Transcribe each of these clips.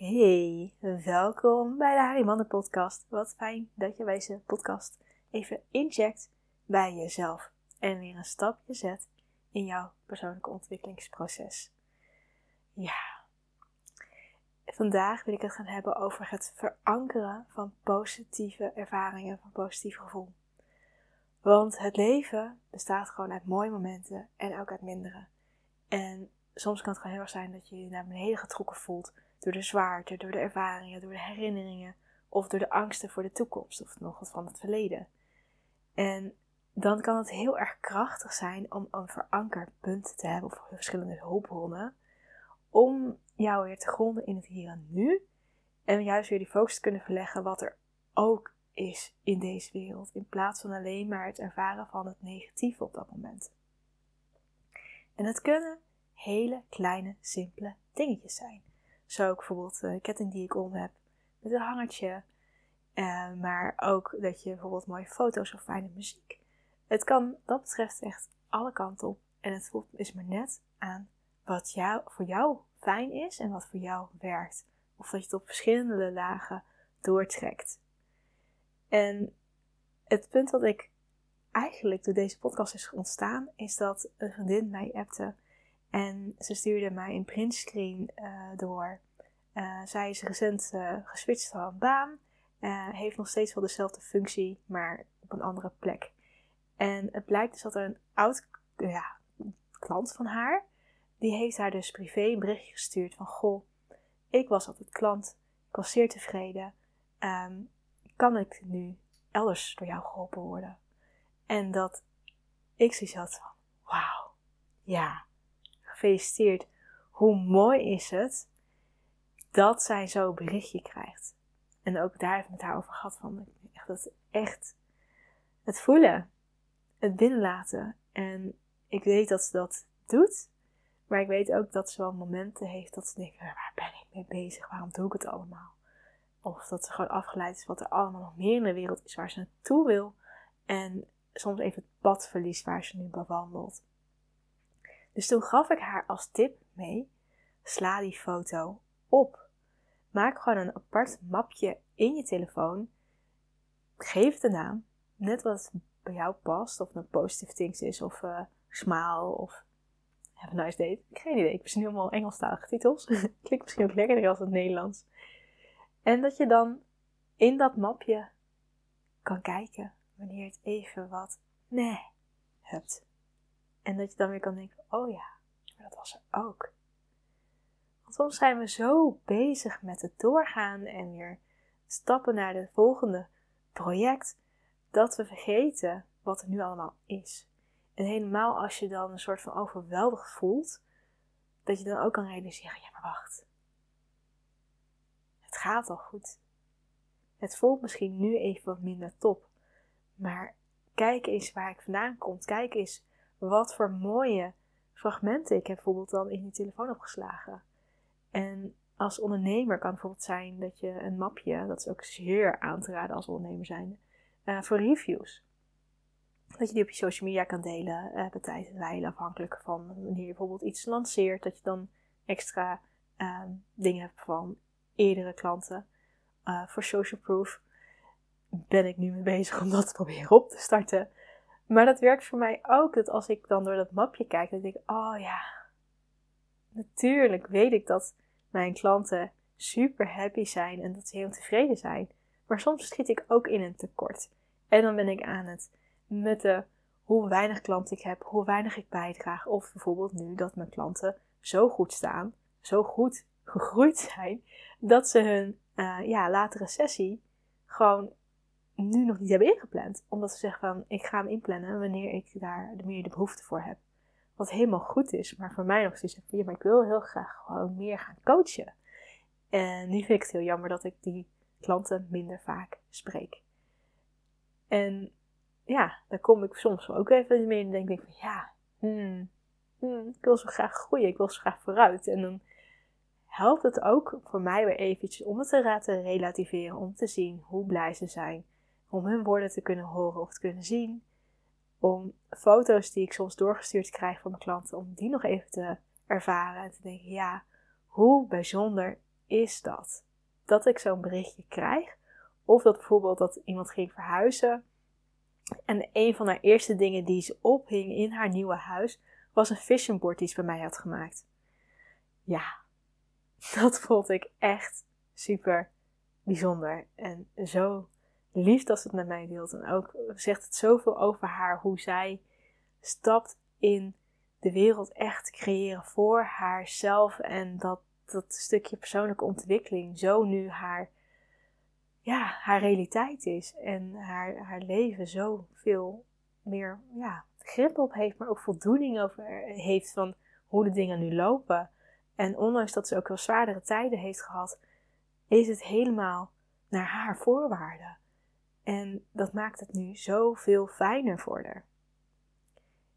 Hey, welkom bij de Harry podcast. Wat fijn dat je deze podcast even incheckt bij jezelf en weer een stapje zet in jouw persoonlijke ontwikkelingsproces. Ja, vandaag wil ik het gaan hebben over het verankeren van positieve ervaringen, van positief gevoel. Want het leven bestaat gewoon uit mooie momenten en ook uit mindere. En soms kan het gewoon heel erg zijn dat je je naar beneden getrokken voelt door de zwaarte, door de ervaringen, door de herinneringen of door de angsten voor de toekomst of nog wat van het verleden. En dan kan het heel erg krachtig zijn om een verankerpunt te hebben of verschillende hulpbronnen om jou weer te gronden in het hier en nu en juist weer die focus te kunnen verleggen wat er ook is in deze wereld in plaats van alleen maar het ervaren van het negatieve op dat moment. En het kunnen hele kleine, simpele dingetjes zijn. Zo ook bijvoorbeeld de ketting die ik om heb met een hangertje. Uh, maar ook dat je bijvoorbeeld mooie foto's of fijne muziek. Het kan dat betreft echt alle kanten op. En het voelt is maar net aan wat jou, voor jou fijn is en wat voor jou werkt. Of dat je het op verschillende lagen doortrekt. En het punt wat ik eigenlijk door deze podcast is ontstaan, is dat een vriendin mij appte en ze stuurde mij een printscreen uh, door. Uh, zij is recent uh, geswitcht van baan. heeft nog steeds wel dezelfde functie, maar op een andere plek. En het blijkt dus dat er een oud ja, klant van haar, die heeft haar dus privé een berichtje gestuurd van goh, ik was altijd klant, ik was zeer tevreden. Um, kan ik nu elders door jou geholpen worden? En dat ik zoiets had van, wauw, ja, gefeliciteerd. Hoe mooi is het dat zij zo'n berichtje krijgt. En ook daar heb ik met haar over gehad van echt, dat echt het voelen, het binnenlaten. En ik weet dat ze dat doet, maar ik weet ook dat ze wel momenten heeft dat ze denkt, waar ben ik mee bezig? Waarom doe ik het allemaal? Of dat ze gewoon afgeleid is wat er allemaal nog meer in de wereld is waar ze naartoe wil. En soms even het pad verliest waar ze nu bewandelt. Dus toen gaf ik haar als tip mee: sla die foto op. Maak gewoon een apart mapje in je telefoon. Geef de naam, net wat bij jou past. Of het een positive things is, of uh, smile, of have a nice day. Geen idee, ik nu helemaal Engelstalige titels. Klinkt misschien ook lekkerder als het Nederlands. En dat je dan in dat mapje kan kijken wanneer het even wat nee hebt. En dat je dan weer kan denken, oh ja, maar dat was er ook. Soms zijn we zo bezig met het doorgaan en weer stappen naar het volgende project, dat we vergeten wat er nu allemaal is. En helemaal als je dan een soort van overweldigd voelt, dat je dan ook kan realiseren, ja maar wacht. Het gaat al goed. Het voelt misschien nu even wat minder top. Maar kijk eens waar ik vandaan kom. Kijk eens wat voor mooie fragmenten ik heb bijvoorbeeld dan in die telefoon opgeslagen. En als ondernemer kan het bijvoorbeeld zijn dat je een mapje, dat is ook zeer aan te raden als ondernemer zijn, uh, voor reviews. Dat je die op je social media kan delen, uh, bij tijd en wijle, afhankelijk van wanneer je bijvoorbeeld iets lanceert, dat je dan extra uh, dingen hebt van eerdere klanten. Uh, voor social proof ben ik nu mee bezig om dat te proberen op te starten. Maar dat werkt voor mij ook, dat als ik dan door dat mapje kijk, dan denk ik, oh ja, natuurlijk weet ik dat mijn klanten super happy zijn en dat ze heel tevreden zijn. Maar soms schiet ik ook in een tekort. En dan ben ik aan het mutten hoe weinig klanten ik heb, hoe weinig ik bijdraag. Of bijvoorbeeld nu dat mijn klanten zo goed staan, zo goed gegroeid zijn, dat ze hun uh, ja, latere sessie gewoon nu nog niet hebben ingepland. Omdat ze zeggen van, ik ga hem inplannen wanneer ik daar meer de behoefte voor heb. Wat helemaal goed is, maar voor mij nog steeds, ja, maar ik wil heel graag gewoon meer gaan coachen. En nu vind ik het heel jammer dat ik die klanten minder vaak spreek. En ja, dan kom ik soms ook even mee en denk ik van, ja, hmm, hmm, ik wil zo graag groeien, ik wil zo graag vooruit. En dan helpt het ook voor mij weer eventjes om het te laten relativeren, om te zien hoe blij ze zijn om hun woorden te kunnen horen of te kunnen zien. Om foto's die ik soms doorgestuurd krijg van mijn klanten, om die nog even te ervaren en te denken, ja, hoe bijzonder is dat? Dat ik zo'n berichtje krijg. Of dat bijvoorbeeld dat iemand ging verhuizen. En een van haar eerste dingen die ze ophing in haar nieuwe huis was een vision board die ze bij mij had gemaakt. Ja, dat vond ik echt super bijzonder. En zo lief dat ze het met mij deelt. En ook zegt het zoveel over haar, hoe zij stapt in de wereld echt te creëren voor haarzelf. En dat dat stukje persoonlijke ontwikkeling zo nu haar, ja, haar realiteit is. En haar, haar leven zo veel meer ja, grip op heeft, maar ook voldoening over heeft van hoe de dingen nu lopen. En ondanks dat ze ook wel zwaardere tijden heeft gehad, is het helemaal naar haar voorwaarden. En dat maakt het nu zoveel fijner voor haar.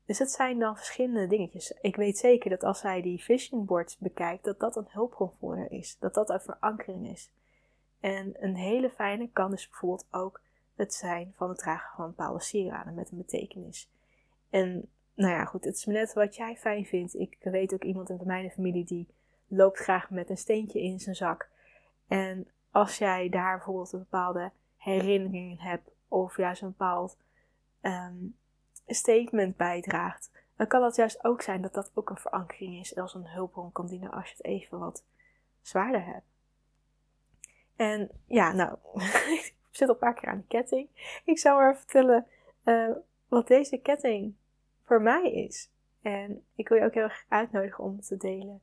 Dus het zijn dan verschillende dingetjes. Ik weet zeker dat als zij die vision boards bekijkt, dat dat een hulpbron voor haar is. Dat dat een verankering is. En een hele fijne kan dus bijvoorbeeld ook het zijn van het dragen van bepaalde sieraden met een betekenis. En nou ja, goed, het is net wat jij fijn vindt. Ik weet ook iemand in mijn familie die loopt graag met een steentje in zijn zak. En als jij daar bijvoorbeeld een bepaalde herinnering hebt, of juist een bepaald um, statement bijdraagt, dan kan dat juist ook zijn dat dat ook een verankering is als een hulpbron kan dienen als je het even wat zwaarder hebt. En ja, nou, ik zit al een paar keer aan de ketting. Ik zou maar vertellen uh, wat deze ketting voor mij is. En ik wil je ook heel erg uitnodigen om te delen.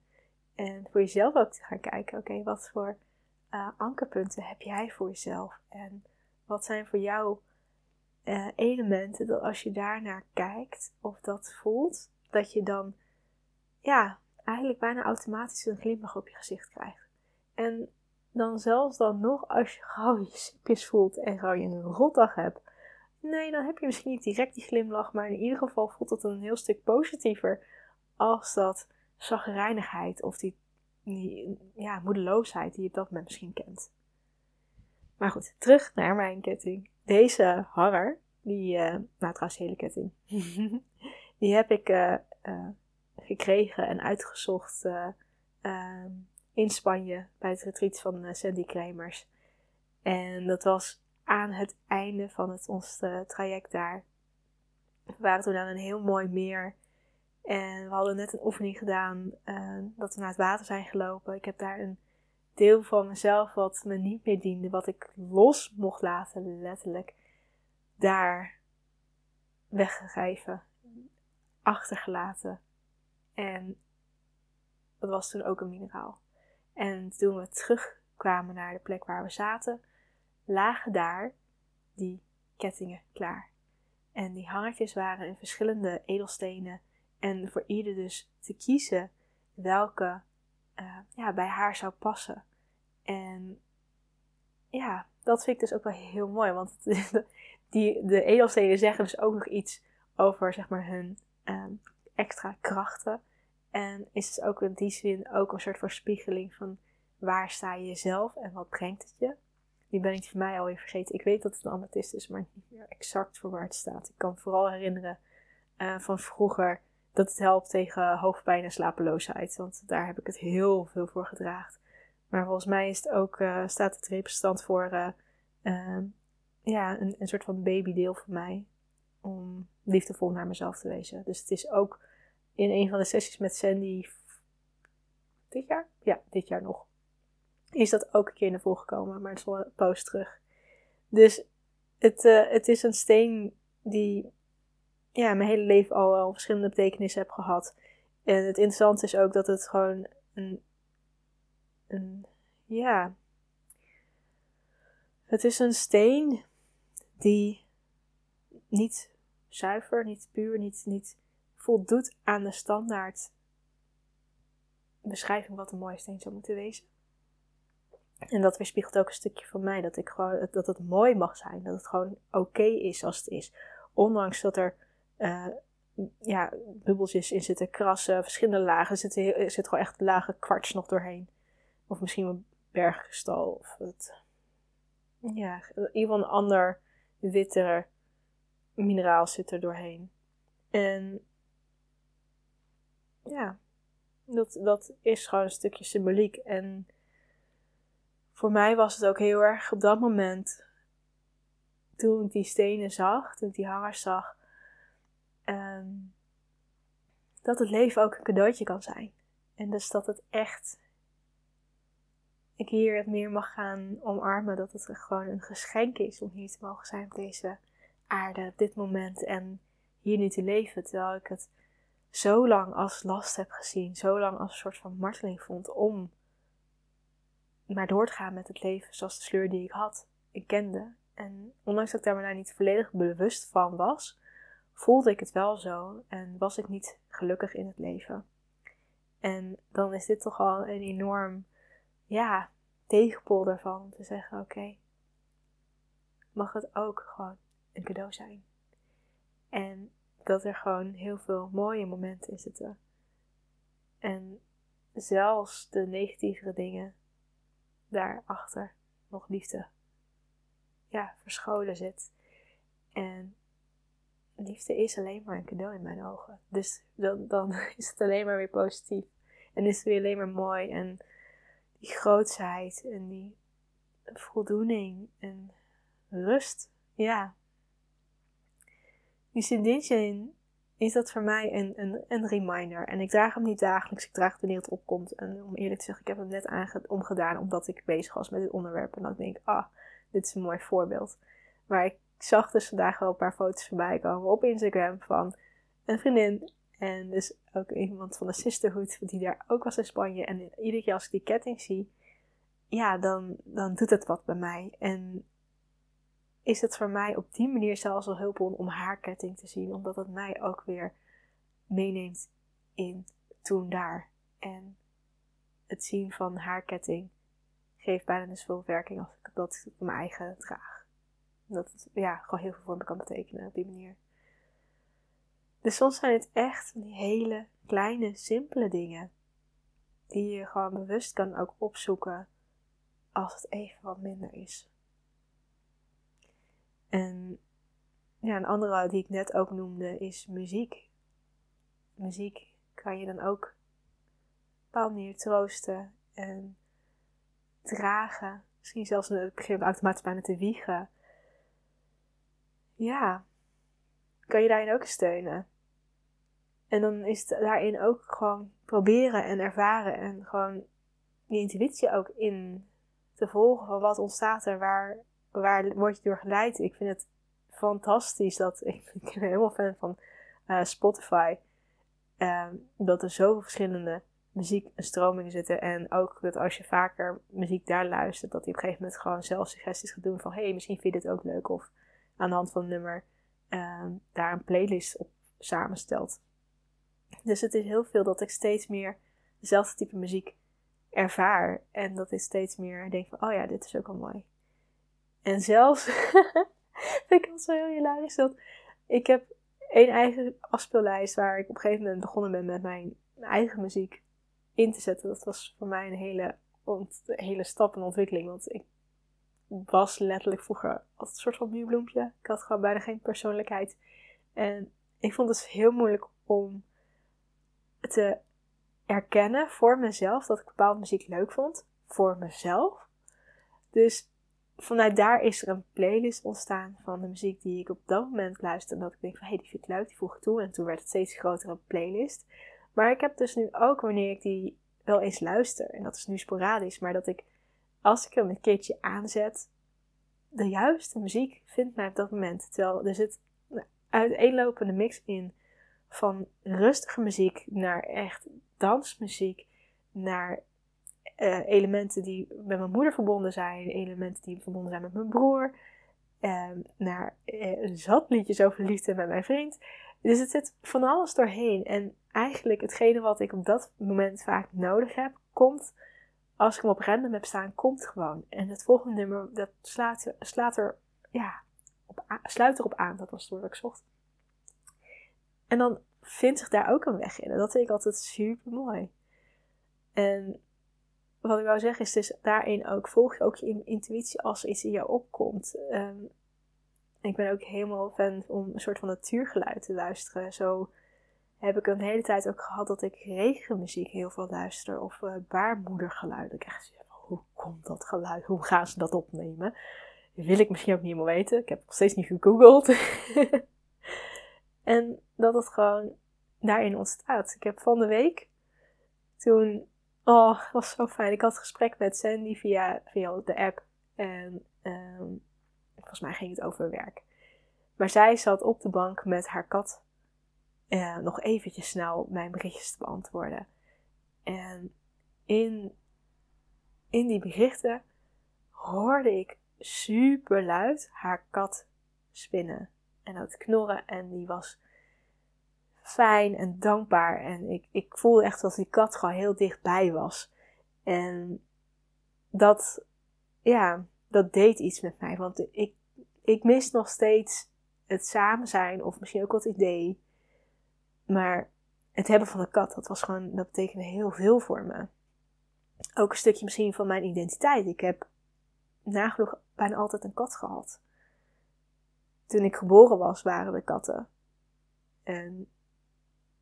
En voor jezelf ook te gaan kijken, oké, wat voor uh, ankerpunten heb jij voor jezelf? En wat zijn voor jou uh, elementen dat als je daarnaar kijkt of dat voelt, dat je dan ja, eigenlijk bijna automatisch een glimlach op je gezicht krijgt. En dan zelfs dan nog als je gauw je sipjes voelt en gauw je een rotdag hebt. Nee, dan heb je misschien niet direct die glimlach, maar in ieder geval voelt het een heel stuk positiever als dat zagrijnigheid of die, die ja, moedeloosheid die je op dat moment misschien kent. Maar goed, terug naar mijn ketting. Deze hanger, die, uh, nou trouwens hele ketting, die heb ik uh, uh, gekregen en uitgezocht ehm, in Spanje bij het retreat van Sandy Kremers. En dat was aan het einde van het, ons traject daar. We waren toen aan een heel mooi meer. En we hadden net een oefening gedaan dat we naar het water zijn gelopen. Ik heb daar een deel van mezelf wat me niet meer diende, wat ik los mocht laten, letterlijk, daar weggegeven, achtergelaten. En dat was toen ook een mineraal. En toen we terugkwamen naar de plek waar we zaten, lagen daar die kettingen klaar. En die hangertjes waren in verschillende edelstenen. En voor ieder dus te kiezen welke uh, ja, bij haar zou passen. En ja, dat vind ik dus ook wel heel mooi. Want die, de edelstenen zeggen dus ook nog iets over zeg maar, hun um, extra krachten. En is dus ook in die zin ook een soort voorspiegeling van waar sta je zelf en wat brengt het je. Die ben ik voor mij alweer vergeten. Ik weet dat het een amethyst is, maar niet meer exact voor waar het staat. Ik kan vooral herinneren uh, van vroeger dat het helpt tegen hoofdpijn en slapeloosheid. Want daar heb ik het heel veel voor gedraagd. Maar volgens mij is het ook, uh, staat het representant voor uh, uh, ja, een, een soort van babydeel voor mij. Om liefdevol naar mezelf te wezen. Dus het is ook in een van de sessies met Sandy. Dit jaar? Ja, dit jaar nog. Is dat ook een keer naar voren gekomen, maar het is wel een post terug. Dus het, het is een steen die ja, mijn hele leven al wel verschillende betekenissen heb gehad. En het interessante is ook dat het gewoon een, ja, het is een steen die niet zuiver, niet puur, niet, niet voldoet aan de standaard beschrijving wat een mooie steen zou moeten wezen. En dat weerspiegelt ook een stukje van mij, dat, ik gewoon, dat het mooi mag zijn, dat het gewoon oké is als het is. Ondanks dat er uh, ja, bubbeltjes in zitten, krassen, verschillende lagen. Er zit, er zit gewoon echt lage kwarts nog doorheen. Of misschien een bergkristal. Of het, ja, in ieder geval een ander witter mineraal zit er doorheen. En ja, dat, dat is gewoon een stukje symboliek. En voor mij was het ook heel erg op dat moment, toen ik die stenen zag, toen ik die hangers zag, ehm, dat het leven ook een cadeautje kan zijn. En dus dat het echt, ik hier het meer mag gaan omarmen, dat het gewoon een geschenk is om hier te mogen zijn op deze aarde, op dit moment en hier nu te leven. Terwijl ik het zo lang als last heb gezien, zo lang als een soort van marteling vond om maar door te gaan met het leven zoals de sleur die ik had, ik kende. En ondanks dat ik daar maar niet volledig bewust van was, voelde ik het wel zo en was ik niet gelukkig in het leven. En dan is dit toch al een enorm, ja, tegenpol daarvan te zeggen: oké, mag het ook gewoon een cadeau zijn. En dat er gewoon heel veel mooie momenten in zitten. En zelfs de negatievere dingen daarachter nog liefde ja, verscholen zit. En liefde is alleen maar een cadeau in mijn ogen. Dus dan, dan is het alleen maar weer positief. En is het weer alleen maar mooi. En die grootsheid en die voldoening en rust. Ja. Die Sindinchen is dat voor mij een, een, een reminder. En ik draag hem niet dagelijks, ik draag het wanneer het opkomt. En om eerlijk te zeggen, ik heb hem net omgedaan omdat ik bezig was met dit onderwerp. En dan denk ik, ah, dit is een mooi voorbeeld. Maar ik zag dus vandaag wel een paar foto's voorbij komen op Instagram van een vriendin. En dus ook iemand van de Sisterhood, die daar ook was in Spanje. En iedere keer als ik die ketting zie, ja, dan, dan doet het wat bij mij. En is het voor mij op die manier zelfs al hulpbron om haar ketting te zien, omdat het mij ook weer meeneemt in toen daar. En het zien van haar ketting geeft bijna dus veel werking als ik dat op mijn eigen draag. Dat het ja, gewoon heel veel voor me kan betekenen op die manier. Dus soms zijn het echt die hele kleine, simpele dingen die je gewoon bewust kan ook opzoeken als het even wat minder is. En ja, een andere die ik net ook noemde is muziek. Muziek kan je dan ook op een troosten en dragen. Misschien zelfs het begin automatisch bijna te wiegen. Ja, kan je daarin ook steunen. En dan is het daarin ook gewoon proberen en ervaren en gewoon je intuïtie ook in te volgen van wat ontstaat er, waar waar word je door geleid? Ik vind het fantastisch dat ik, ben helemaal fan van uh, Spotify. Uh, dat er zoveel verschillende muziek en stromingen zitten. En ook dat als je vaker muziek daar luistert, dat hij op een gegeven moment gewoon zelf suggesties gaat doen van hé, hey, misschien vind je dit ook leuk. Of aan de hand van een nummer uh, daar een playlist op samenstelt. Dus het is heel veel dat ik steeds meer dezelfde type muziek ervaar. En dat ik steeds meer denk van, oh ja, dit is ook wel mooi. En zelfs, vind ik het zo heel hilarisch, dat ik heb één eigen afspeellijst waar ik op een gegeven moment begonnen ben met mijn eigen muziek in te zetten. Dat was voor mij een hele, hele stap en ontwikkeling, want ik was letterlijk vroeger als een soort van bloempje. Ik had gewoon bijna geen persoonlijkheid. En ik vond het heel moeilijk om te erkennen voor mezelf dat ik bepaalde muziek leuk vond. Voor mezelf. Dus vanuit daar is er een playlist ontstaan van de muziek die ik op dat moment luisterde. En dat ik denk van, hé, hey, die vind ik leuk, die voeg ik toe. En toen werd het steeds grotere playlist. Maar ik heb dus nu ook, wanneer ik die wel eens luister, en dat is nu sporadisch, maar dat ik, als ik hem een keertje aanzet, de juiste muziek vindt mij op dat moment. Terwijl er zit een uiteenlopende mix in van rustige muziek naar echt dansmuziek, naar uh, elementen die met mijn moeder verbonden zijn, elementen die verbonden zijn met mijn broer, uh, naar uh, zat liedjes over liefde met mijn vriend. Dus het zit van alles doorheen. En eigenlijk hetgene wat ik op dat moment vaak nodig heb, komt als ik hem op random heb staan, komt gewoon. En het volgende nummer, dat slaat, slaat er, ja, op, sluit erop aan. Dat was het woord dat ik zocht. En dan vindt zich daar ook een weg in. En dat vind ik altijd super mooi. En wat ik wou zeggen is dus daarin ook, volg je ook je intuïtie als iets in jou opkomt. Um, ik ben ook helemaal fan om een soort van natuurgeluid te luisteren. Zo heb ik een hele tijd ook gehad dat ik regenmuziek heel veel luister. Of uh, baarmoedergeluiden. Ik krijg hoe komt dat geluid? Hoe gaan ze dat opnemen? wil ik misschien ook niet helemaal weten. Ik heb nog steeds niet gegoogeld. en dat het gewoon daarin ontstaat. Ik heb van de week, toen, oh, het was zo fijn. Ik had een gesprek met Sandy via, via de app. En um, volgens mij ging het over werk. Maar zij zat op de bank met haar kat uh, nog eventjes snel mijn berichtjes te beantwoorden. En in, in die berichten hoorde ik super luid haar kat spinnen en het knorren. En die was fijn en dankbaar. En ik, ik voelde echt dat die kat gewoon heel dichtbij was. En dat, ja, dat deed iets met mij. Want ik, ik mis nog steeds het samen zijn of misschien ook wat idee. Maar het hebben van een kat, dat was gewoon, dat betekende heel veel voor me. Ook een stukje misschien van mijn identiteit. Ik heb nagenoeg bijna altijd een kat gehad. Toen ik geboren was, waren er katten. En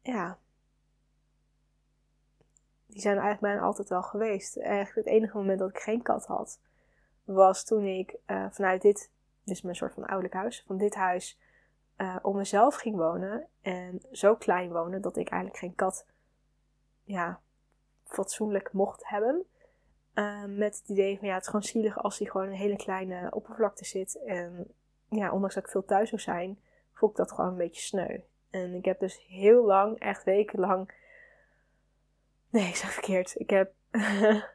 ja, die zijn eigenlijk bijna altijd wel geweest. Eigenlijk het enige moment dat ik geen kat had, was toen ik uh, vanuit dit, dus mijn soort van ouderlijk huis, van dit huis, uh, om mezelf ging wonen. En zo klein wonen dat ik eigenlijk geen kat, ja, fatsoenlijk mocht hebben. Ehm, met het idee van ja, het is gewoon zielig als hij gewoon een hele kleine oppervlakte zit. En ja, ondanks dat ik veel thuis zou zijn, voel ik dat gewoon een beetje sneu. En ik heb dus heel lang, echt wekenlang. Nee, ik zeg verkeerd. Ik heb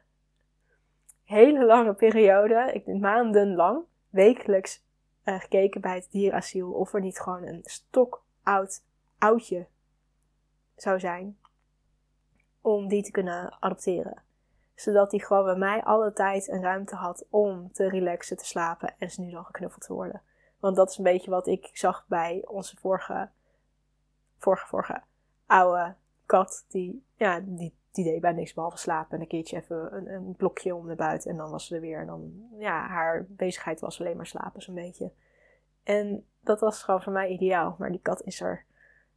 hele lange periode, ik maandenlang, wekelijks uh, gekeken bij het dierasiel of er niet gewoon een stok oud oudje zou zijn om die te kunnen adopteren zodat hij gewoon bij mij alle tijd en ruimte had om te relaxen, te slapen en ze nu dan geknuffeld te worden. Want dat is een beetje wat ik zag bij onze vorige, vorige, vorige oude kat. Die, ja, die, die deed bij niks behalve slapen en een keertje even een, een blokje om de buiten en dan was ze er weer. En dan, ja, haar bezigheid was alleen maar slapen zo'n beetje. En dat was gewoon voor mij ideaal. Maar die kat is er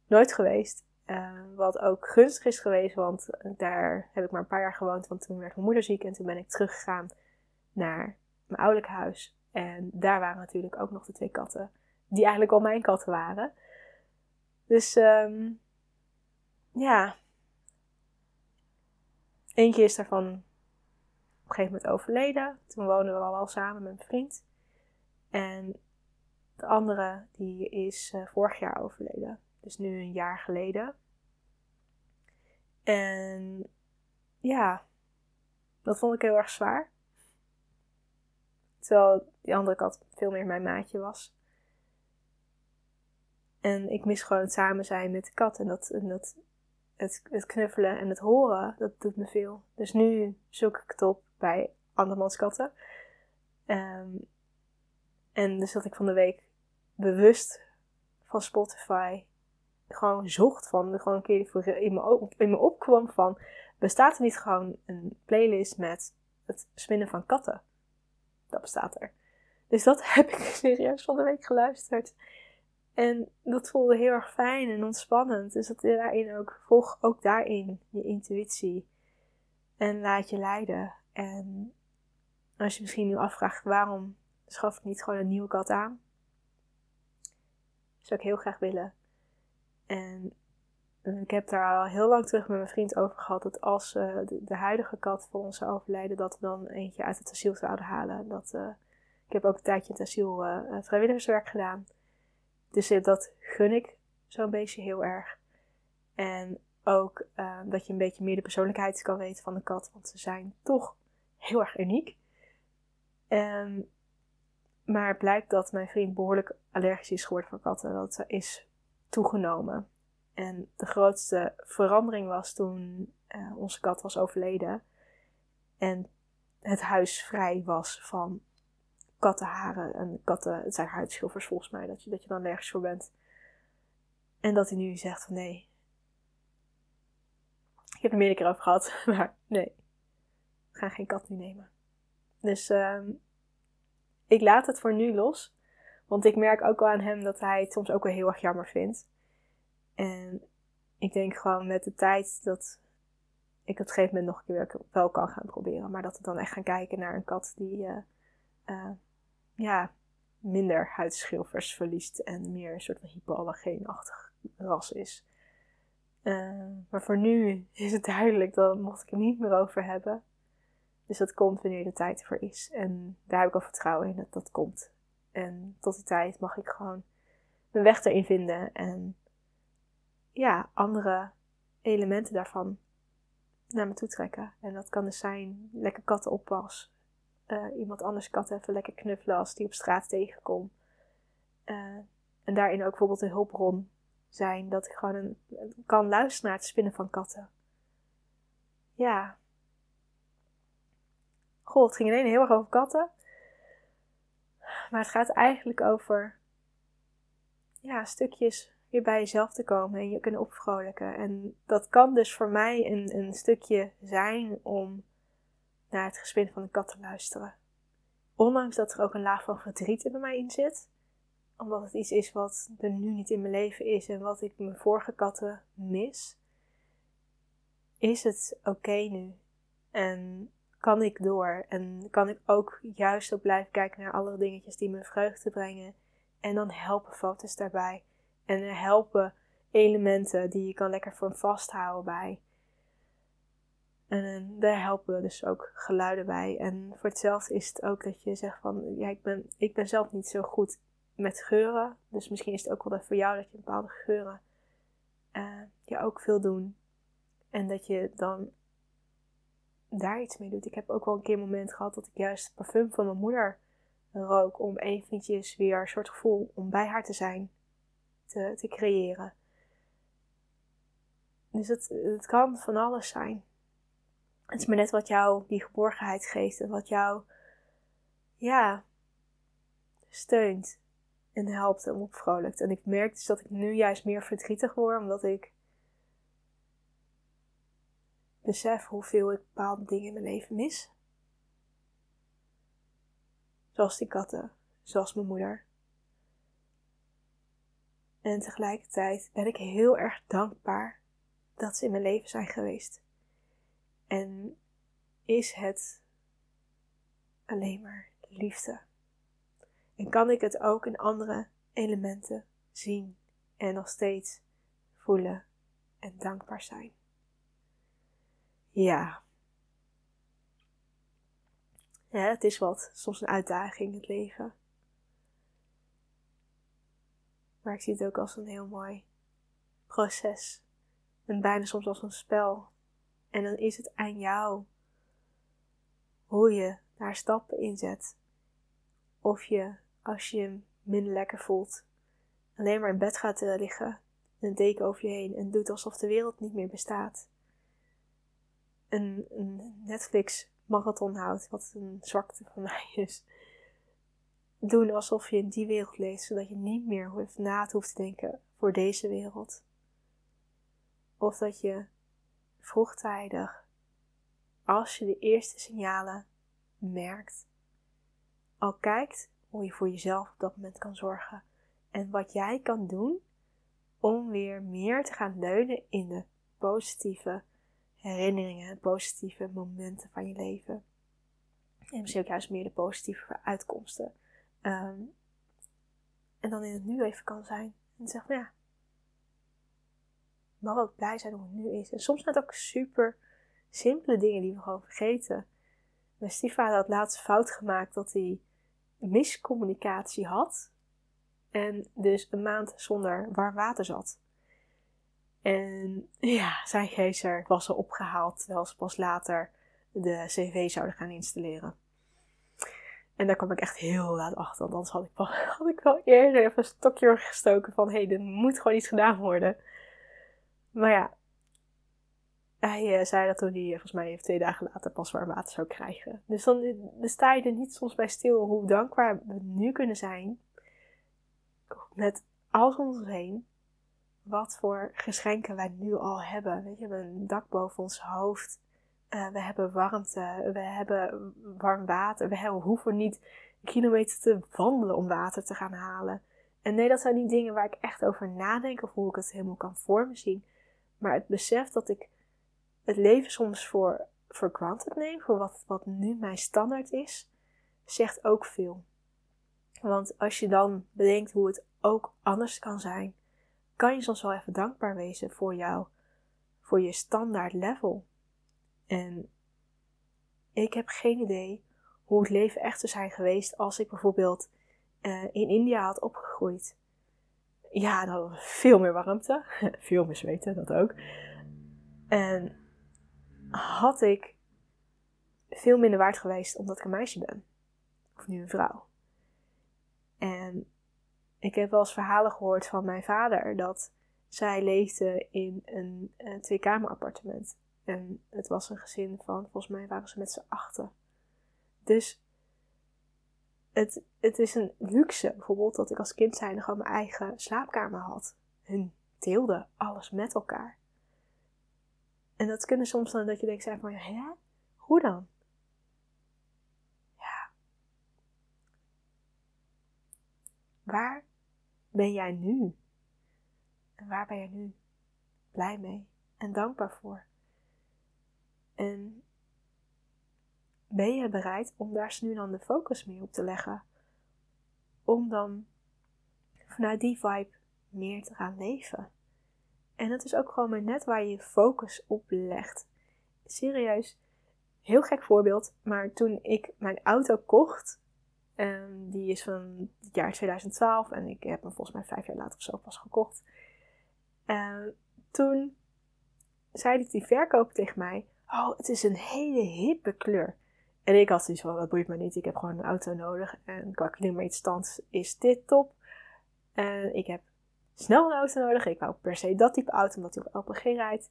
nooit geweest. Uh, wat ook gunstig is geweest, want daar heb ik maar een paar jaar gewoond. Want toen werd mijn moeder ziek en toen ben ik teruggegaan naar mijn ouderlijk huis. En daar waren natuurlijk ook nog de twee katten, die eigenlijk al mijn katten waren. Dus um, ja, eentje is daarvan op een gegeven moment overleden. Toen woonden we al wel samen met mijn vriend. En de andere, die is uh, vorig jaar overleden. Dus nu een jaar geleden. En ja, dat vond ik heel erg zwaar. Terwijl die andere kat veel meer mijn maatje was. En ik mis gewoon het samen zijn met de kat. En dat, en dat het, het knuffelen en het horen, dat doet me veel. Dus nu zoek ik het op bij andermans katten. Um, en dus dat ik van de week bewust van Spotify gewoon zocht van, gewoon een keer me, in me opkwam van, bestaat er niet gewoon een playlist met het spinnen van katten? Dat bestaat er. Dus dat heb ik serieus van de week geluisterd. En dat voelde heel erg fijn en ontspannend. Dus dat daarin ook, volg ook daarin je intuïtie. En laat je leiden. En als je misschien nu afvraagt waarom schaf ik niet gewoon een nieuwe kat aan? Zou ik heel graag willen. En eh, ik heb daar al heel lang terug met mijn vriend over gehad. Dat als uh, de, huidige kat voor ons zou overlijden, dat we dan eentje uit het asiel zouden halen. Dat, uh, ik heb ook een tijdje het asiel vrijwilligerswerk gedaan. Dus dat gun ik zo'n beetje heel erg. En ook dat je een beetje meer de persoonlijkheid kan weten van de kat. Want ze zijn toch heel erg uniek. Um, maar het blijkt dat mijn vriend behoorlijk allergisch is geworden voor katten. Dat is toegenomen. En de grootste verandering was toen uh, onze kat was overleden. En het huis vrij was van kattenharen en katten. Het zijn huidschilfers volgens mij, dat je, dat je dan nergens voor bent. En dat hij nu zegt van nee. Ik heb er meerdere keer over gehad, maar nee. We gaan geen kat nu nemen. Dus uh, ik laat het voor nu los. Want ik merk ook wel aan hem dat hij het soms ook wel heel erg jammer vindt. En ik denk gewoon met de tijd dat ik op een gegeven moment nog een keer wel kan gaan proberen. Maar dat we dan echt gaan kijken naar een kat die uh, uh, ja, minder huidschilfers verliest en meer een soort van hypoallergeenachtig ras is. Uh, maar voor nu is het duidelijk, dat mocht ik het niet meer over hebben. Dus dat komt wanneer de tijd ervoor is. En daar heb ik al vertrouwen in dat dat komt. En tot die tijd mag ik gewoon mijn weg erin vinden. En ja, andere elementen daarvan naar me toe trekken. En dat kan dus zijn lekker kattenoppas. Uh, iemand anders kat even lekker knuffelen als die op straat tegenkomt. Uh, en daarin ook bijvoorbeeld een hulpbron zijn. Dat ik gewoon een, kan luisteren naar het spinnen van katten. Ja. Goh, het ging ineens heel erg over katten. Maar het gaat eigenlijk over ja, stukjes weer bij jezelf te komen en je kunnen opvrolijken. En dat kan dus voor mij een, een stukje zijn om naar het gespin van de kat te luisteren. Ondanks dat er ook een laag van verdriet bij mij in zit, omdat het iets is wat er nu niet in mijn leven is en wat ik mijn vorige katten mis, is het oké nu. En kan ik door en kan ik ook juist op blijven kijken naar alle dingetjes die me vreugde brengen. En dan helpen foto's daarbij. En helpen elementen die je kan lekker voor vasthouden bij. En daar helpen dus ook geluiden bij. En voor hetzelfde is het ook dat je zegt van, ja, ik ben, ik ben zelf niet zo goed met geuren. Dus misschien is het ook wel voor jou dat je bepaalde geuren uh, je ook veel doen. En dat je dan daar iets mee doet. Ik heb ook wel een keer een moment gehad dat ik juist het parfum van mijn moeder rook. Om eventjes weer een soort gevoel om bij haar te zijn te, te creëren. Dus het, het kan van alles zijn. Het is maar net wat jou die geborgenheid geeft en wat jou, ja, steunt en helpt en opvrolijkt. En ik merk dus dat ik nu juist meer verdrietig word, omdat ik besef hoeveel ik bepaalde dingen in mijn leven mis. Zoals die katten, zoals mijn moeder. En tegelijkertijd ben ik heel erg dankbaar dat ze in mijn leven zijn geweest. En is het alleen maar liefde. En kan ik het ook in andere elementen zien en nog steeds voelen en dankbaar zijn. Ja. Ja, het is wat. Soms een uitdaging, het leven. Maar ik zie het ook als een heel mooi proces. En bijna soms als een spel. En dan is het aan jou hoe je daar stappen in zet. Of je, als je je minder lekker voelt, alleen maar in bed gaat uh, liggen, een deken over je heen en doet alsof de wereld niet meer bestaat. Een, een Netflix marathon houdt, wat een zwakte van mij is doen alsof je in die wereld leeft, zodat je niet meer na te hoeft te denken voor deze wereld. Of dat je vroegtijdig, als je de eerste signalen merkt, al kijkt hoe je voor jezelf op dat moment kan zorgen en wat jij kan doen om weer meer te gaan leunen in de positieve herinneringen, positieve momenten van je leven. En misschien ook juist meer de positieve uitkomsten Ehm, en dan in het nu even kan zijn. En zeg van ja, mag ook blij zijn hoe het nu is. En soms zijn het ook super simpele dingen die we gewoon vergeten. Mijn stiefvader had laatst fout gemaakt dat hij miscommunicatie had. En dus een maand zonder warm water zat. En ja, zijn gezer was er opgehaald terwijl ze pas later de cv zouden gaan installeren. En daar kwam ik echt heel laat achter. Want anders had ik wel, had ik wel eerder even een stokje gestoken van... Hé, hey, er moet gewoon iets gedaan worden. Maar ja, hij uh, zei dat toen hij eh, volgens mij twee dagen later pas warm water zou krijgen. Dus dan, dan sta je er niet soms bij stil hoe dankbaar we nu kunnen zijn. Met alles om ons heen. Wat voor geschenken wij nu al hebben. We hebben een dak boven ons hoofd. We hebben warmte, we hebben warm water. We hoeven niet kilometer te wandelen om water te gaan halen. En nee, dat zijn niet dingen waar ik echt over nadenk of hoe ik het helemaal kan voor me zien. Maar het besef dat ik het leven soms voor, granted neem, voor wat, wat nu mijn standaard is, zegt ook veel. Want als je dan bedenkt hoe het ook anders kan zijn, kan je soms wel even dankbaar wezen voor jou, voor je standaard level. En ik heb geen idee hoe het leven echt zou zijn geweest als ik bijvoorbeeld uh, in India had opgegroeid. Ja, dan veel meer warmte, veel meer zweten, dat ook. En had ik veel minder waard geweest omdat ik een meisje ben. Of nu een vrouw. En ik heb wel eens verhalen gehoord van mijn vader dat zij leefde in een, een tweekamer appartement. En het was een gezin van, volgens mij waren ze met z'n achten. Dus het, het is een luxe bijvoorbeeld dat ik als kind zijnde gewoon mijn eigen slaapkamer had. Hun deelden alles met elkaar. En dat kunnen soms dan dat je denkt van, hè? Hoe dan? Ja. Waar ben jij nu? En waar ben jij nu blij mee en dankbaar voor? En ben je bereid om daar nu dan de focus mee op te leggen? Om dan vanuit die vibe meer te gaan leven. En het is ook gewoon net waar je je focus op legt. Serieus, heel gek voorbeeld, maar toen ik mijn auto kocht, um, die is van het jaar 2012 en ik heb hem volgens mij vijf jaar later of zo pas gekocht. Uh, toen zei die verkoper tegen mij: Oh, het is een hele hippe kleur. En ik had zoiets van: Dat boeit me niet, ik heb gewoon een auto nodig. En qua klimaatstand is dit top. En ik heb snel een auto nodig. Ik wou per se dat type auto, omdat hij op LPG rijdt.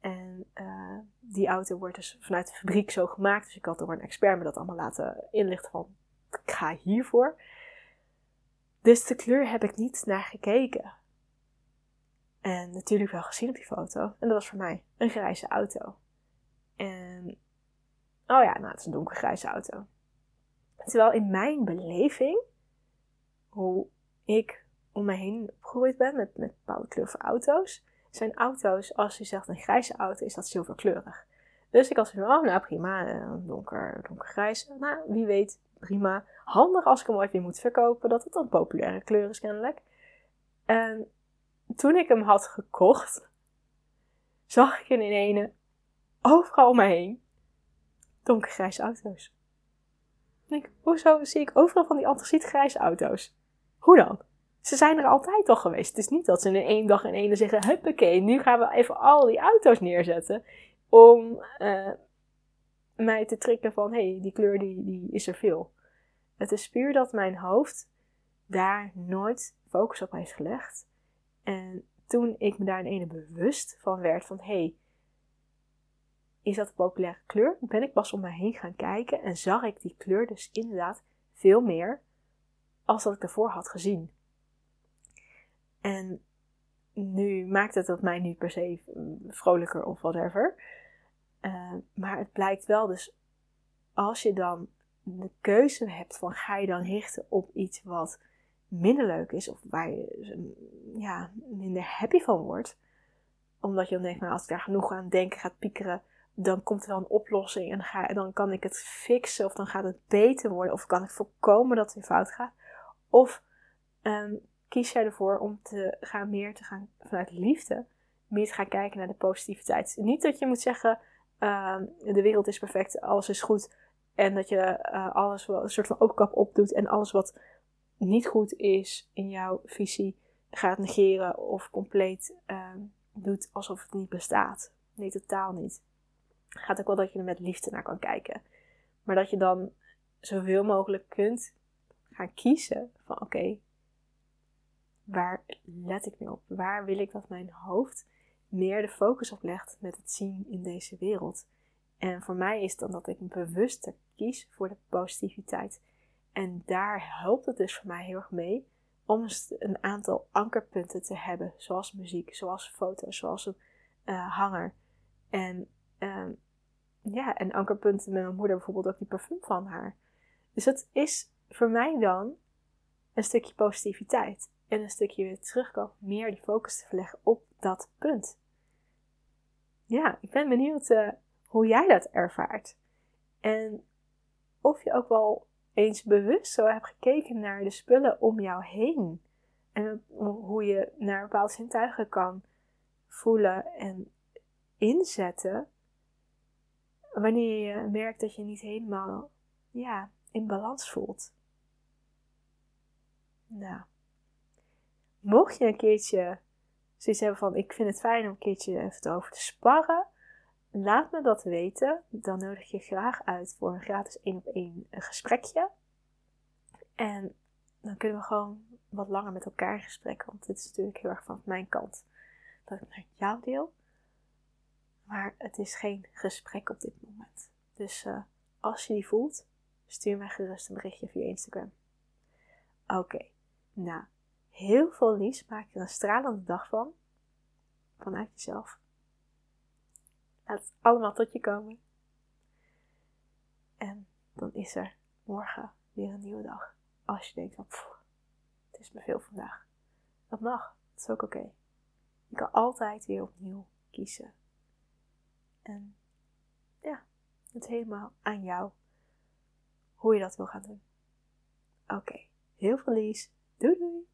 En uh, die auto wordt dus vanuit de fabriek zo gemaakt. Dus ik had door een expert me dat allemaal laten inlichten van, ik ga hiervoor. Dus de kleur heb ik niet naar gekeken. En natuurlijk wel gezien op die foto. En dat was voor mij een grijze auto. En, oh ja, nou het is een donkergrijze auto. Terwijl in mijn beleving, hoe ik om me heen opgegroeid ben met, met bepaalde kleuren auto's, zijn auto's, als je zegt een grijze auto, is dat zilverkleurig. Dus ik had van, oh nou prima, eh, donker, donkergrijs. Nou, wie weet, prima. Handig als ik hem ooit weer moet verkopen, dat het een populaire kleur is kennelijk. En toen ik hem had gekocht, zag ik in ene overal om me heen donkergrijze auto's. Ik denk, hoezo zie ik overal van die antracietgrijze auto's? Hoe dan? Ze zijn er altijd al geweest. Het is niet dat ze in één dag in ene zeggen: Huppakee, nu gaan we even al die auto's neerzetten. Om uh, mij te trikken van: hé, hey, die kleur die, die is er veel. Het is puur dat mijn hoofd daar nooit focus op heeft gelegd. En toen ik me daar in ene bewust van werd: van hé, hey, is dat een populaire kleur? Ben ik pas om me heen gaan kijken en zag ik die kleur dus inderdaad veel meer als dat ik ervoor had gezien. En nu maakt het dat mij niet per se vrolijker of whatever. Uh, maar het blijkt wel dus, als je dan de keuze hebt van ga je dan richten op iets wat minder leuk is of waar je ja, minder happy van wordt. Omdat je dan denkt, nou als ik daar genoeg aan denken gaat piekeren, dan komt er wel een oplossing en dan, kan ik het fixen of dan gaat het beter worden of kan ik voorkomen dat het fout gaat. Of um, kies jij ervoor om te gaan meer te gaan vanuit liefde, meer te gaan kijken naar de positiviteit. Niet dat je moet zeggen, uh, de wereld is perfect, alles is goed. En dat je uh, alles wel een soort van oogkap opdoet en alles wat niet goed is in jouw visie gaat negeren of compleet uh, doet alsof het niet bestaat. Nee, totaal niet. Gaat ook wel dat je er met liefde naar kan kijken. Maar dat je dan zoveel mogelijk kunt gaan kiezen van oké, waar let ik mee op? Waar wil ik dat mijn hoofd meer de focus op legt met het zien in deze wereld? En voor mij is dan dat ik bewuster kies voor de positiviteit. En daar helpt het dus voor mij heel erg mee om een aantal ankerpunten te hebben, zoals muziek, zoals foto's, zoals een uh, hanger. En uh, ja, en ankerpunten met mijn moeder bijvoorbeeld ook die parfum van haar. Dus het is voor mij dan een stukje positiviteit en een stukje weer terugkomen, meer die focus te verleggen op dat punt. ja, ik ben benieuwd uh, hoe jij dat ervaart. En of je ook wel eens bewust zo hebt gekeken naar de spullen om jou heen. En hoe je naar bepaalde zintuigen kan voelen en inzetten. Wanneer je merkt dat je niet helemaal ja, in balans voelt. Nou, mocht je een keertje zoiets hebben van ik vind het fijn om een keertje even over te sparren, laat me dat weten. Dan nodig je graag uit voor een gratis 1 op 1 gesprekje. En dan kunnen we gewoon wat langer met elkaar in gesprek. Want dit is natuurlijk heel erg van mijn kant dat ik naar jou deel. Maar het is geen gesprek op dit moment. Dus uh, als je die voelt, stuur mij gerust een berichtje via Instagram. Oké, nou, heel veel liefs. Maak er een stralende dag van. Vanuit jezelf. Laat het allemaal tot je komen. En dan is er morgen weer een nieuwe dag. Als je denkt van, het is me veel vandaag. Dat mag. Dat is ook oké. Je kan altijd weer opnieuw kiezen. En ja, het is helemaal aan jou hoe je dat wil gaan doen. Oké, heel veel liefs. Doei doei!